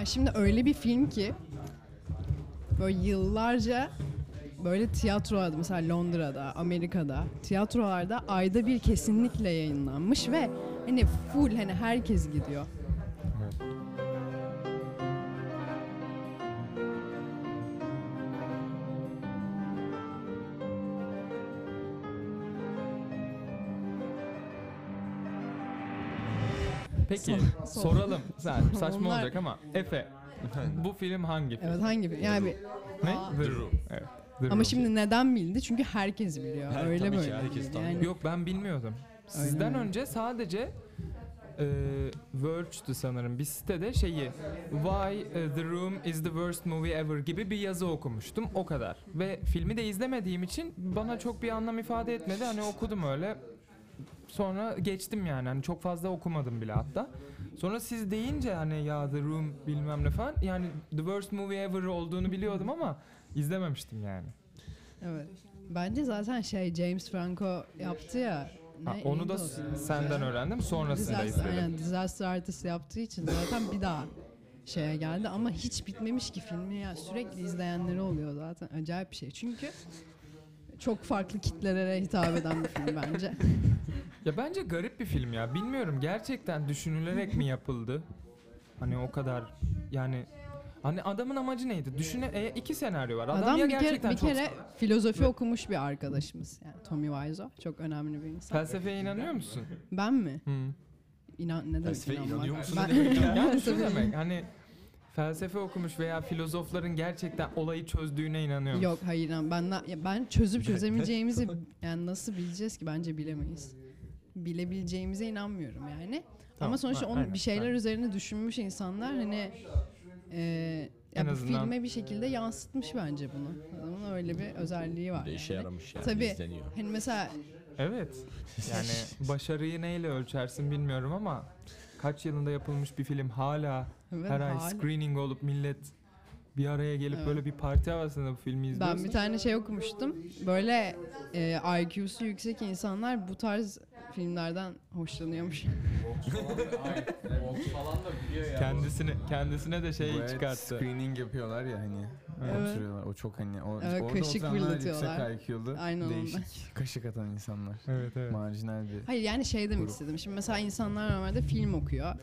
Ya şimdi öyle bir film ki böyle yıllarca böyle tiyatrolarda mesela Londra'da, Amerika'da tiyatrolarda ayda bir kesinlikle yayınlanmış ve hani full hani herkes gidiyor. Peki Sor- sor. soralım. Sen saçma Onlar- olacak ama Efe bu film hangi film? Evet hangi film? Yani bir- Ne? Aa. The Room. Evet. The ama Room. şimdi neden bildi? Çünkü herkes biliyor. Her- öyle tabii ki böyle. herkes değil. tanıyor. Yani Yok ben bilmiyordum. Sizden mi? önce sadece e, Verge'dü sanırım bir sitede şeyi Why e, The Room is the worst movie ever gibi bir yazı okumuştum o kadar. Ve filmi de izlemediğim için bana çok bir anlam ifade etmedi. Hani okudum öyle. Sonra geçtim yani. Hani çok fazla okumadım bile hatta. Sonra siz deyince hani ya The Room bilmem ne falan yani The Worst Movie Ever olduğunu biliyordum ama izlememiştim yani. evet. Bence zaten şey James Franco yaptı ya. Ha, onu da s- senden öğrendim sonrasında Disaster, izledim. aynen, disaster artist yaptığı için zaten bir daha şeye geldi ama hiç bitmemiş ki filmi ya sürekli izleyenleri oluyor zaten acayip bir şey çünkü çok farklı kitlelere hitap eden bir film bence. Ya bence garip bir film ya. Bilmiyorum gerçekten düşünülerek mi yapıldı? Hani o kadar yani hani adamın amacı neydi? Düşüne e, iki senaryo var. Adam, Adam ya bir kere, gerçekten bir çok kere filozofi okumuş bir arkadaşımız yani Tommy Wiseau çok önemli bir insan. felsefeye inanıyor musun? Ben mi? Hı. İnan ne demek Felsefeye inanmak? inanıyor musun? Ben, Ne demek ya? Yani şu demek hani felsefe okumuş veya filozofların gerçekten olayı çözdüğüne inanıyor musun? Yok hayır inan- ben na- ya ben çözüp çözemeyeceğimizi yani nasıl bileceğiz ki bence bilemeyiz. Bilebileceğimize inanmıyorum yani. Tamam, Ama sonuçta ha, onun aynen, bir şeyler aynen. üzerine düşünmüş insanlar hani e, En ya bu azından- filme bir şekilde yansıtmış bence bunu. Adamın öyle bir özelliği var. Bir de işe yani. yaramış yani Tabii. izleniyor. Hani mesela Evet. Yani başarıyı neyle ölçersin bilmiyorum ama kaç yılında yapılmış bir film hala her ay screening olup millet bir araya gelip Evet. böyle bir parti havasında bu filmi izliyorsa. Ben bir tane şey okumuştum. Böyle e, IQ'su yüksek insanlar bu tarz filmlerden hoşlanıyormuş. kendisine kendisine de şey çıkarttı. Screening yapıyorlar ya hani. Evet. Oturuyorlar. O çok hani. O, Evet, orada kaşık oturanlar fırlatıyorlar. Yüksek IQ'lu. Aynen onlar. değişik kaşık atan insanlar. Evet evet. Marjinal bir. Hayır yani şey demek Grup. istedim. Şimdi mesela insanlar normalde film okuyor.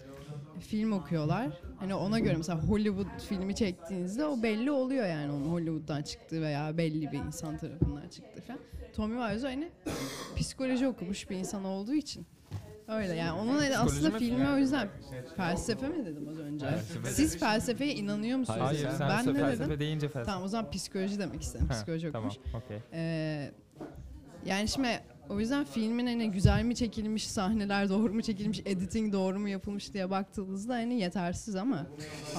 Film okuyorlar. Hani ona göre mesela Hollywood filmi çektiğinizde o belli oluyor yani onun Hollywood'dan çıktığı veya belli bir insan tarafından çıktığı falan. Tommy Wiseau hani psikoloji okumuş bir insan olduğu için. Öyle yani onun aslında mi? filmi o yüzden felsefe mi dedim az önce? Felsefe. Siz felsefeye inanıyor musunuz? Hayır, sen ben ne felsefe dedim? deyince felsefe. Tamam o zaman psikoloji demek istedim. Psikoloji tamam, okumuş. okey. Ee, yani şimdi o yüzden filmin hani güzel mi çekilmiş, sahneler doğru mu çekilmiş, editing doğru mu yapılmış diye baktığınızda hani yetersiz ama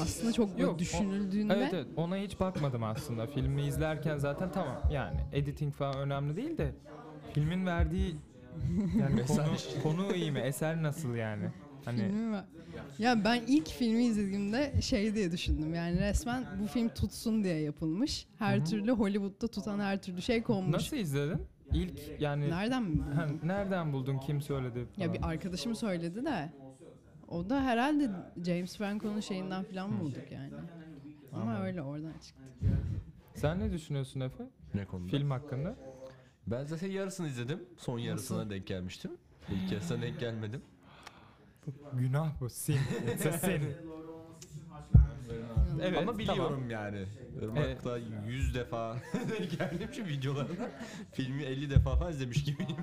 aslında çok Yok, o- düşünüldüğünde Evet evet ona hiç bakmadım aslında. Filmi izlerken zaten tamam yani editing falan önemli değil de filmin verdiği yani konu, konu iyi mi? Eser nasıl yani? Hani filmi var. Ya ben ilk filmi izlediğimde şey diye düşündüm. Yani resmen bu film tutsun diye yapılmış. Her Hı hı. türlü Hollywood'da tutan her türlü şey konmuş. nasıl izledin? İlk yani Nereden mi buldun? Nereden buldun? Kim söyledi? Ya falan? bir arkadaşım söyledi de o da herhalde James Franco'nun şeyinden falan bulduk yani. Ama Anladım. öyle oradan çıktı. Sen ne düşünüyorsun Efe? Ne konuda? Film hakkında? Ben zaten yarısını izledim. Son yarısına denk gelmiştim. İlk yarısına denk gelmedim. Günah bu. Sin. It's a sin. Evet, Ama biliyorum yani. Irmak'ta 100 defa geldim şu videolarına. Filmi 50 defa falan izlemiş gibiyim.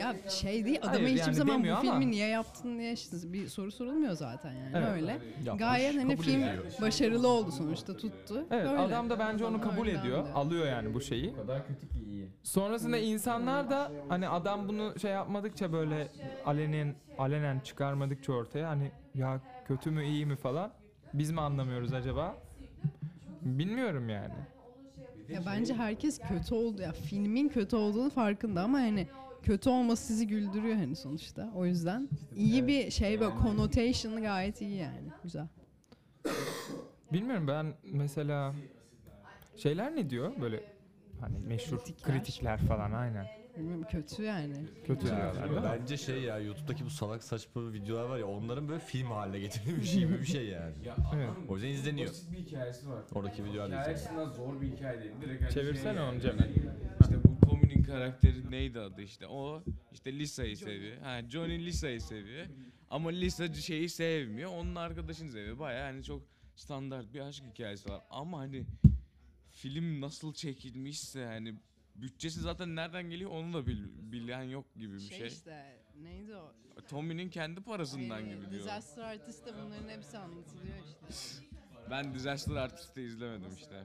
Ya şey değil adama Hayır, hiçbir yani zaman bu demiyor ama- filmi niye yaptın diye bir soru sorulmuyor zaten yani Evet. öyle. Yapmış, Gayet hani kabul film ediyor. başarılı oldu sonuçta tuttu. Evet Öyle. adam da bence onu kabul Öyle ediyor. anlıyor. Alıyor yani bu şeyi. kadar kötü ki iyi. Sonrasında insanlar da hani adam bunu şey yapmadıkça böyle alenen alenen çıkarmadıkça ortaya hani ya kötü mü iyi mi falan biz mi anlamıyoruz acaba? Bilmiyorum yani. Ya bence herkes kötü oldu ya filmin kötü olduğunu farkında ama hani kötü olması sizi güldürüyor hani sonuçta. O yüzden iyi bir şey böyle connotation gayet iyi yani. Güzel. Bilmiyorum ben mesela şeyler ne diyor böyle hani meşhur Kritikler. kritikler, falan aynen. Bilmiyorum kötü yani. Kötü Ya, mi? bence şey ya YouTube'daki bu salak saçma videolar var ya onların böyle film haline getirilmiş gibi bir şey yani. Ya Evet. O yüzden izleniyor. Basit bir hikayesi var. Oradaki videolar Hikayesi izleniyor. aslında zor bir hikaye değil. Direkt hani Çevirsene şey onu yani. Cem. İşte bu Tommy'nin karakteri neydi adı işte. O işte Lisa'yı seviyor. Ha Johnny Lisa'yı seviyor. Ama Lisa şeyi sevmiyor. Onun arkadaşını seviyor. Baya hani çok standart bir aşk hikayesi var. Ama hani film nasıl çekilmişse hani bütçesi zaten nereden geliyor onu da bil, bilen yok gibi bir Şey, şey. işte neydi o? Tommy'nin kendi parasından Ee, gibi diyor. Disaster Artist'te bunların hepsi anlatılıyor işte. Ben Disaster Artist'i izlemedim işte.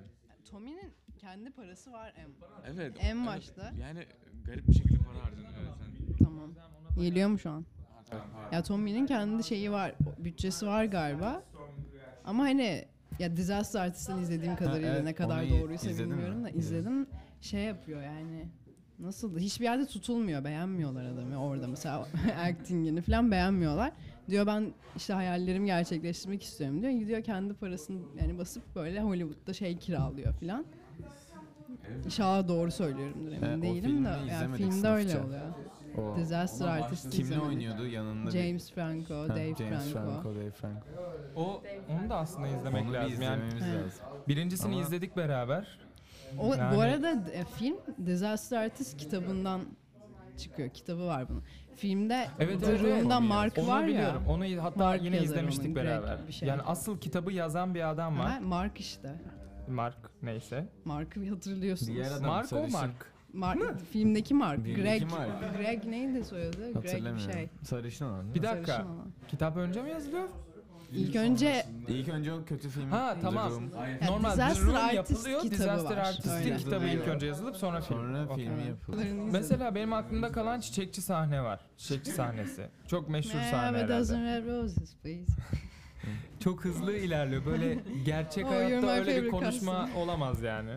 Tommy'nin kendi parası var em. Evet. En evet. başta. Yani garip bir şekilde para harcanıyor. Evet, sen- Tamam. Geliyor mu şu an? Ya Tommy'nin kendi şeyi var, bütçesi var galiba. Ama hani ya Disaster Artist'ten izlediğim kadarıyla evet, ne kadar doğruysa izledin mi? bilmiyorum da izledim. Şey yapıyor yani. Nasıl? Hiçbir yerde tutulmuyor. Beğenmiyorlar adamı orada mesela actingini falan beğenmiyorlar. Diyor ben işte hayallerimi gerçekleştirmek istiyorum diyor. Gidiyor kendi parasını yani basıp böyle Hollywood'da şey kiralıyor falan. İnşallah doğru söylüyorumdur emin o değilim de. Yani filmde öyle sınıfça. oluyor. O Disaster başladı. kimle oynuyordu yanında James Franco, Ha, Dave James Franco. Franco, Dave Franco. O onu da aslında izlemek Onu lazım. Yani izlememiz Evet. lazım. birincisini Ama- izledik beraber. O, Yani- Bu arada e, film Disaster Artist kitabından çıkıyor. Kitabı var bunun. Filmde Evet, The evet. Room'da Mark Onu var ya. biliyorum. Onu hatta Mark yine izlemiştik onun, beraber. bir şey. Yani asıl kitabı yazan bir adam var. Ha, Mark işte. Mark neyse. Mark'ı hatırlıyorsunuz. Diğer adam Mark o. Mark. Mark, filmdeki Mark. Filmdeki Greg. Mark. Greg neydi soyadı? Greg bir şey. Sarışın olan. Bir dakika. Olan. Kitap önce mi yazılıyor? İlk önce İlk önce o kötü film. Ha, The tamam. Room, Ya, Normal The Disaster Room Artist yapılıyor. kitabı Disaster var. Artist'in Öyle. kitabı ilk önce yazılıp sonra film. Sonra Okey. filmi yapıldı. Mesela benim aklımda kalan çiçekçi sahne var. Çiçekçi sahnesi. Çok meşhur May I sahne have a herhalde. dozen red roses please. Çok hızlı ilerliyor. Böyle gerçek Oh, you're hayatta my öyle bir favorite konuşma olamaz yani.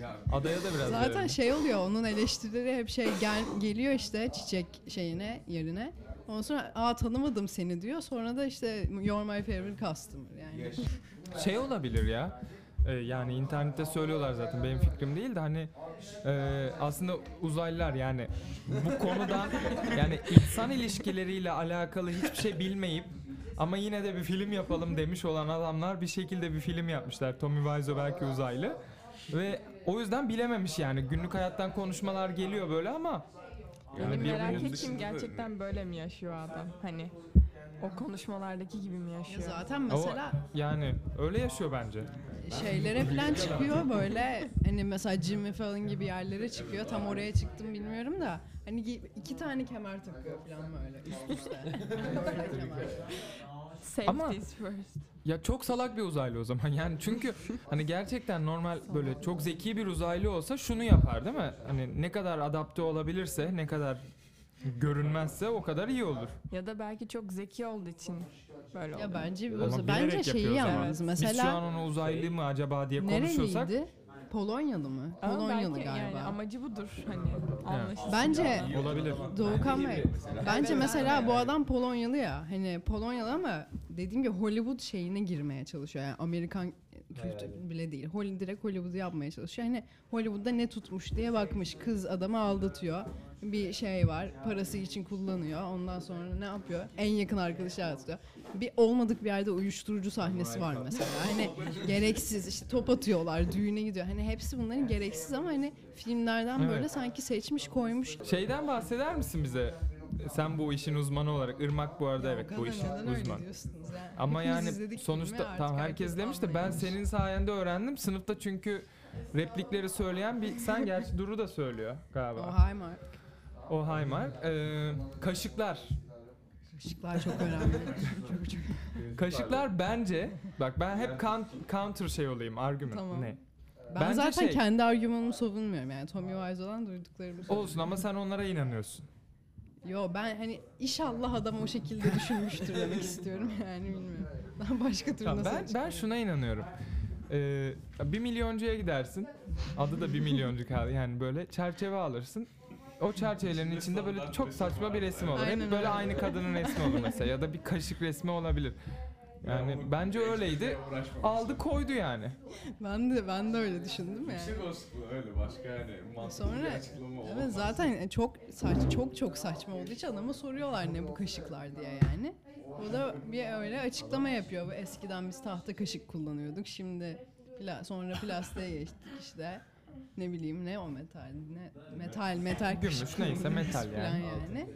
Ya Adaya da biraz Zaten verelim. şey oluyor onun eleştirileri hep şey gel, geliyor işte çiçek şeyine yerine. Ondan sonra aa tanımadım seni diyor. Sonra da işte you're my favorite customer yani. Şey olabilir ya. e, yani internette söylüyorlar zaten benim fikrim değil de hani e, aslında uzaylılar yani bu konudan yani insan ilişkileriyle alakalı hiçbir şey bilmeyip ama yine de bir film yapalım demiş olan adamlar bir şekilde bir film yapmışlar. Tommy Wiseau belki uzaylı ve o yüzden bilememiş yani günlük hayattan konuşmalar geliyor böyle ama yani Benim bir- merak bunun ettiğim dışında da- gerçekten böyle mi yaşıyor adam? Hani o konuşmalardaki gibi mi Ya yaşıyor? zaten o mesela yani öyle yaşıyor bence. şeylere falan çıkıyor böyle hani mesela Jimmy Fallon gibi yerlere çıkıyor. Tam oraya çıktım bilmiyorum da hani gi- iki tane kemer takıyor falan böyle üst üste. Böyle kemer. Ama- Safety's first. Ya çok salak bir uzaylı o zaman yani çünkü hani gerçekten normal böyle çok zeki bir uzaylı olsa şunu yapar değil mi? Hani ne kadar adapte olabilirse ne kadar görünmezse o kadar iyi olur. Ya da belki çok zeki olduğu için böyle Ya oldu. bence Ama o- bilerek bence şeyi yapıyor zaten. yalnız Biz şu an mesela onu uzaylı mı acaba diye konuşuyorsak nereliydi? Polonyalı mı? Ama Polonyalı belki galiba. yani amacı budur hani anlaşılsın. Bence olabilir. Doğukan Bey. Bence mesela bu adam Polonyalı ya. Hani Polonyalı ama dediğim gibi Hollywood şeyine girmeye çalışıyor. Yani Amerikan kültürü bile değil. Hollywood direkt Hollywood'u yapmaya çalışıyor. Hani Hollywood'da ne tutmuş diye bakmış. Kız adamı aldatıyor. Bir şey var. Parası için kullanıyor. Ondan sonra ne yapıyor? En yakın arkadaşı atıyor. Bir olmadık bir yerde uyuşturucu sahnesi var mesela. Hani gereksiz işte top atıyorlar, düğüne gidiyor. Hani hepsi bunların gereksiz ama hani filmlerden böyle sanki seçmiş koymuş Şeyden bahseder misin bize? Sen bu işin uzmanı olarak Irmak bu arada evet bu işin uzman. yani? Ama Hepimiz yani sonuçta tamam herkes demiş de ben senin sayende öğrendim. Sınıfta çünkü replikleri söyleyen bir sen gerçi Duru da söylüyor galiba. O Highmark. O Haymark. Ee, kaşıklar. Işıklar çok önemli. çok çok. Kaşıklar bence bak ben hep counter şey olayım argüman Tamam. ne? Ben Bence zaten şey- kendi argümanımı savunmuyorum yani Tommy Wiseau'dan duyduklarımı. Olsun ama sen onlara inanıyorsun. Yo ben hani inşallah adam o şekilde düşünmüştür demek istiyorum yani bilmiyorum. Ben başka türlü Tamam, nasıl ben ben şuna inanıyorum. Ee, bir milyoncuya gidersin. Adı da bir milyoncu kaldı. Yani böyle çerçeve alırsın. O çerçevelerin içinde böyle çok saçma bir resim olur. Aynen Hep böyle öyle. aynı kadının resmi olur mesela ya da bir kaşık resmi olabilir. Yani bence öyleydi. Aldı koydu yani. Ben de ben de öyle düşündüm yani. Yüksek olsun öyle başka yani mantıklı Sonra bir açıklama olamaz. evet zaten çok saç çok çok saçma olduğu için adama soruyorlar ne bu kaşıklar diye yani. O da bir öyle açıklama yapıyor. Bu eskiden biz tahta kaşık kullanıyorduk. Şimdi pla- sonra plastiğe geçtik işte. Ne bileyim ne o metal ne metal metal Gümüş, kaşık neyse kullanıyoruz metal yani. yani.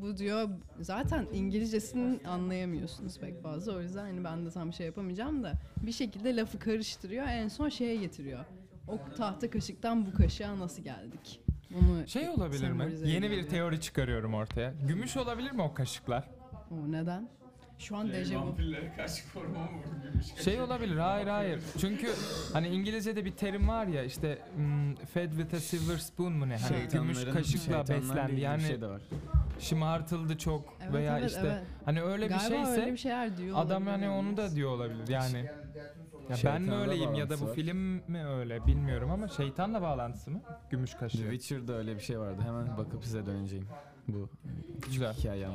Bu diyor zaten İngilizcesini anlayamıyorsunuz pek fazla. O yüzden hani ben de tam şey yapamayacağım da bir şekilde lafı karıştırıyor. En son şeye getiriyor. O tahta kaşıktan bu kaşığa nasıl geldik? Bunu Şey olabilir mi? Yeni ediyor. bir teori çıkarıyorum ortaya. Gümüş olabilir mi o kaşıklar? o neden? Şu an Şey, dejavu. Şey olabilir, hayır hayır. Çünkü hani İngilizce'de bir terim var ya işte hmm, fed with a silver spoon mu ne? Hani gümüş kaşıkla beslendi. Yani bir şey de var. Şımartıldı çok Evet, veya evet, işte evet. hani öyle bir Galiba şeyse öyle bir şeyler diyor adam olabilir hani onu da diyor olabilir. Yani ya ben mi öyleyim ya da bu bağlantısı var. film mi öyle bilmiyorum ama şeytanla bağlantısı mı? Gümüş The kaşığı. Witcher'da öyle bir şey vardı. Hemen bakıp size döneceğim. Bu Güzel. hikayem.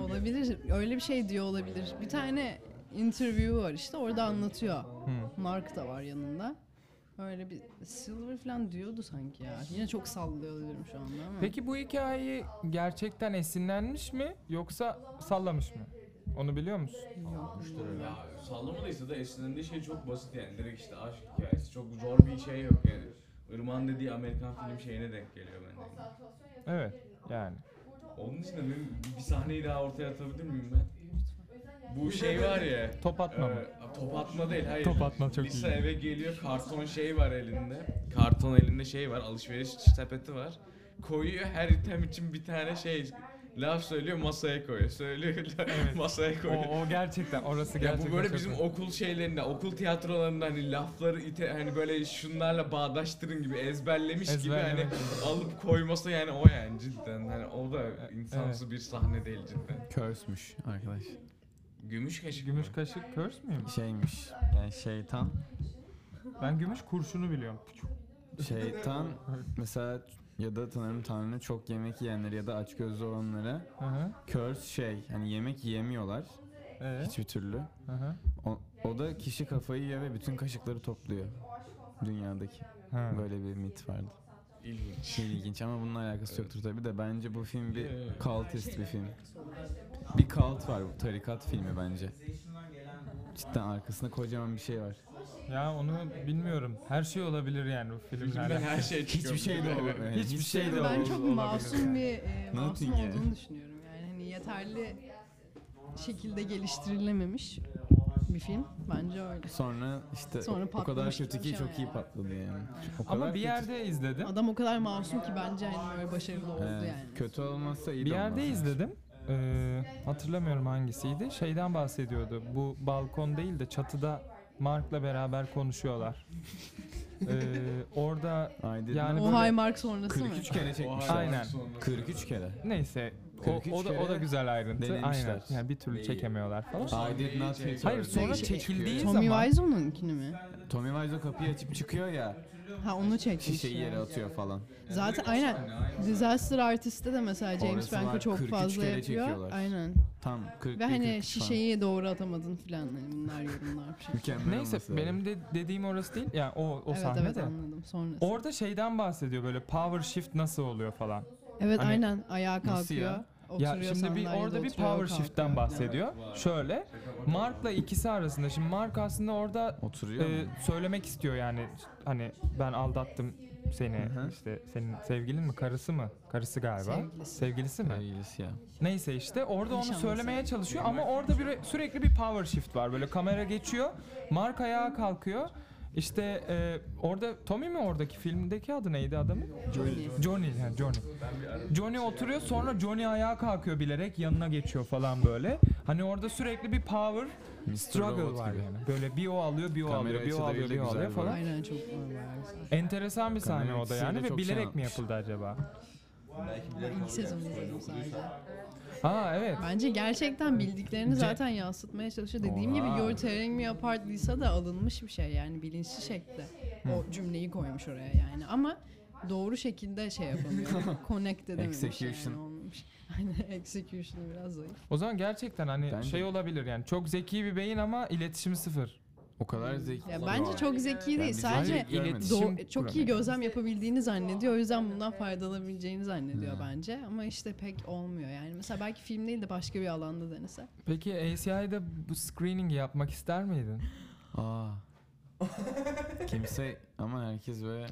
Olabilir. Öyle bir şey diyor olabilir. Bir tane interview var işte orada anlatıyor. Hı. Mark da var yanında. Öyle bir silver falan diyordu sanki ya. Yine çok sallıyor olabilirim şu anda ama. Peki bu hikayeyi gerçekten esinlenmiş mi yoksa sallamış mı? Onu biliyor musun? Yok. Ya sallamadıysa da esinlendiği şey çok basit yani. Direkt işte aşk hikayesi. Çok zor bir şey yok yani. Irmak'ın dediği Amerikan film şeyine denk geliyor bence. Evet yani. Onun dışında benim bir sahneyi daha ortaya atabilir miyim ben? Bu şey var ya. Top atma mı? Top atma değil hayır. Top atma çok Lisa iyi. eve geliyor karton şey var elinde. Karton elinde şey var alışveriş sepeti var. Koyuyor her item için bir tane şey laf söylüyor masaya koyuyor. Söylüyor masaya O, koyuyor. o gerçekten orası Ya gerçekten bu böyle bizim okul şeylerinde, okul tiyatrolarında hani lafları ite, hani böyle şunlarla bağdaştırın gibi ezberlemiş gibi hani alıp koyması yani o yani cidden hani o da insansı bir sahne değil cidden. Curse'müş arkadaş. Gümüş kaşık Gümüş mı? kaşık körs müyüm? Şeymiş. Yani şeytan. Ben gümüş kurşunu biliyorum. Şeytan mesela ya da tanrım tanrı çok yemek yiyenleri ya da açgözlü olanlara Hı hı. curse şey hani yemek yiyemiyorlar Evet. hiçbir türlü. Hı hı. O, o da kişi kafayı yiyor ve bütün kaşıkları topluyor dünyadaki. Ha. Böyle bir mit vardı. İlginç. İlginç ama bununla alakası yoktur tabi de bence bu film bir Evet. cultist bir film. Bir cult var bu tarikat filmi bence. Cidden arkasında kocaman bir şey var. Ya onu bilmiyorum. Her şey olabilir yani bu filmlerde. her şey çıkıyor. Hiçbir şey de olabilir. Hiçbir şey de ben olabilir. çok masum bir e, masum Nothing ya. olduğunu düşünüyorum. Yani hani yeterli şekilde geliştirilememiş bir film. Bence öyle. Sonra işte Sonra o kadar patlamış kötü ki gitmiş çok iyi yani. patladı yani. O kadar Ama bir kötü- yerde izledim. Adam o kadar masum ki bence hani böyle başarılı oldu Evet, yani. Kötü olmazsa iyi Bir de yerde olmaz. izledim. Ee, hatırlamıyorum hangisiydi. Şeyden bahsediyordu. Bu balkon değil de çatıda Mark'la beraber konuşuyorlar. Ee, orada Yani o böyle- Highmark sonrası mı? 43 kere çekmişler. Aynen. 43 kere. neyse o, 43 o da o da kere güzel ayrıntı. denemişler. Aynen. Yani bir türlü çekemiyorlar falan. I did not Hayır sonra çekildiği Tommy zaman Wiseau'nunkini mi? Tommy Wiseau kapıyı açıp çıkıyor ya. Ha onu çekmiş. Şişeyi yere yani. atıyor falan. Zaten aynen. Disaster Artist'te de mesela James Orası Franco var, çok 43 fazla kere yapıyor. çekiyorlar. Aynen. Tam 40 Ve hani şişeyi doğru atamadın filan hani bunlar yorumlar bir şey. Mükemmel neyse olması lazım. benim de dediğim orası değil. Yani o o evet sahne evet de. anladım sonrası. Orada şeyden bahsediyor böyle power shift nasıl oluyor falan. evet hani- aynen ayağa Nasıl kalkıyor. ya? Ya şimdi bir orada bir power shift'ten bahsediyor. Şöyle Mark'la ikisi arasında şimdi Mark aslında orada Oturuyor e, mu? söylemek istiyor yani hani ben aldattım seni Hı hı. işte senin sevgilin mi karısı mı karısı galiba Sevgilisi. sevgilisi mi Sevgilisi ya. neyse işte orada onu Nişanlısı. söylemeye çalışıyor ama orada bir sürekli bir power shift var böyle kamera geçiyor Mark ayağa kalkıyor işte e, orada Tommy mi oradaki filmdeki adı neydi adamın Johnny. Johnny yani Johnny. Johnny oturuyor sonra Johnny ayağa kalkıyor bilerek yanına geçiyor falan böyle. Hani orada sürekli bir power Mr. struggle Robot var gibi. yani. Böyle bir o alıyor bir o Kamera alıyor bir o alıyor bir o güzel alıyor bu falan. Aynen çok güzel. Enteresan bir sahne Kamera o da açısıyla yani ve çok şey bilerek mi yapmış. yapıldı acaba? İlk sezonu izledim sadece. Ha evet. Bence gerçekten bildiklerini zaten yansıtmaya çalışıyor. Dediğim gibi Oha. You're Tearing Me Apart Lisa da alınmış bir şey yani bilinçli şekilde. O cümleyi koymuş oraya yani ama doğru şekilde şey yapamıyor. Connect edemiyormuş Execution. yani olmamış. Hani execution'ı biraz zayıf. O zaman gerçekten hani Bence- şey olabilir yani çok zeki bir beyin ama iletişimi sıfır. O kadar zeki. Ya bence çok zeki değil. Sadece do- çok iyi gözlem yapabildiğini zannediyor. O yüzden bundan faydalanabileceğini zannediyor Ha. bence. Ama işte pek olmuyor yani. Mesela belki film değil de başka bir alanda denese. Peki ACI'de bu screening'i yapmak ister miydin? Aa. Kimse ama herkes böyle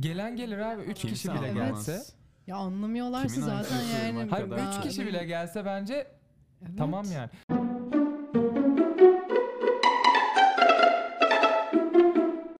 Gelen gelir abi 3 kişi kimse bile anlamaz. gelse. Ya anlamıyorlarsa Kimin zaten yani. olmak Hayır kadar- 3 kişi bile gelse bence Evet. tamam yani.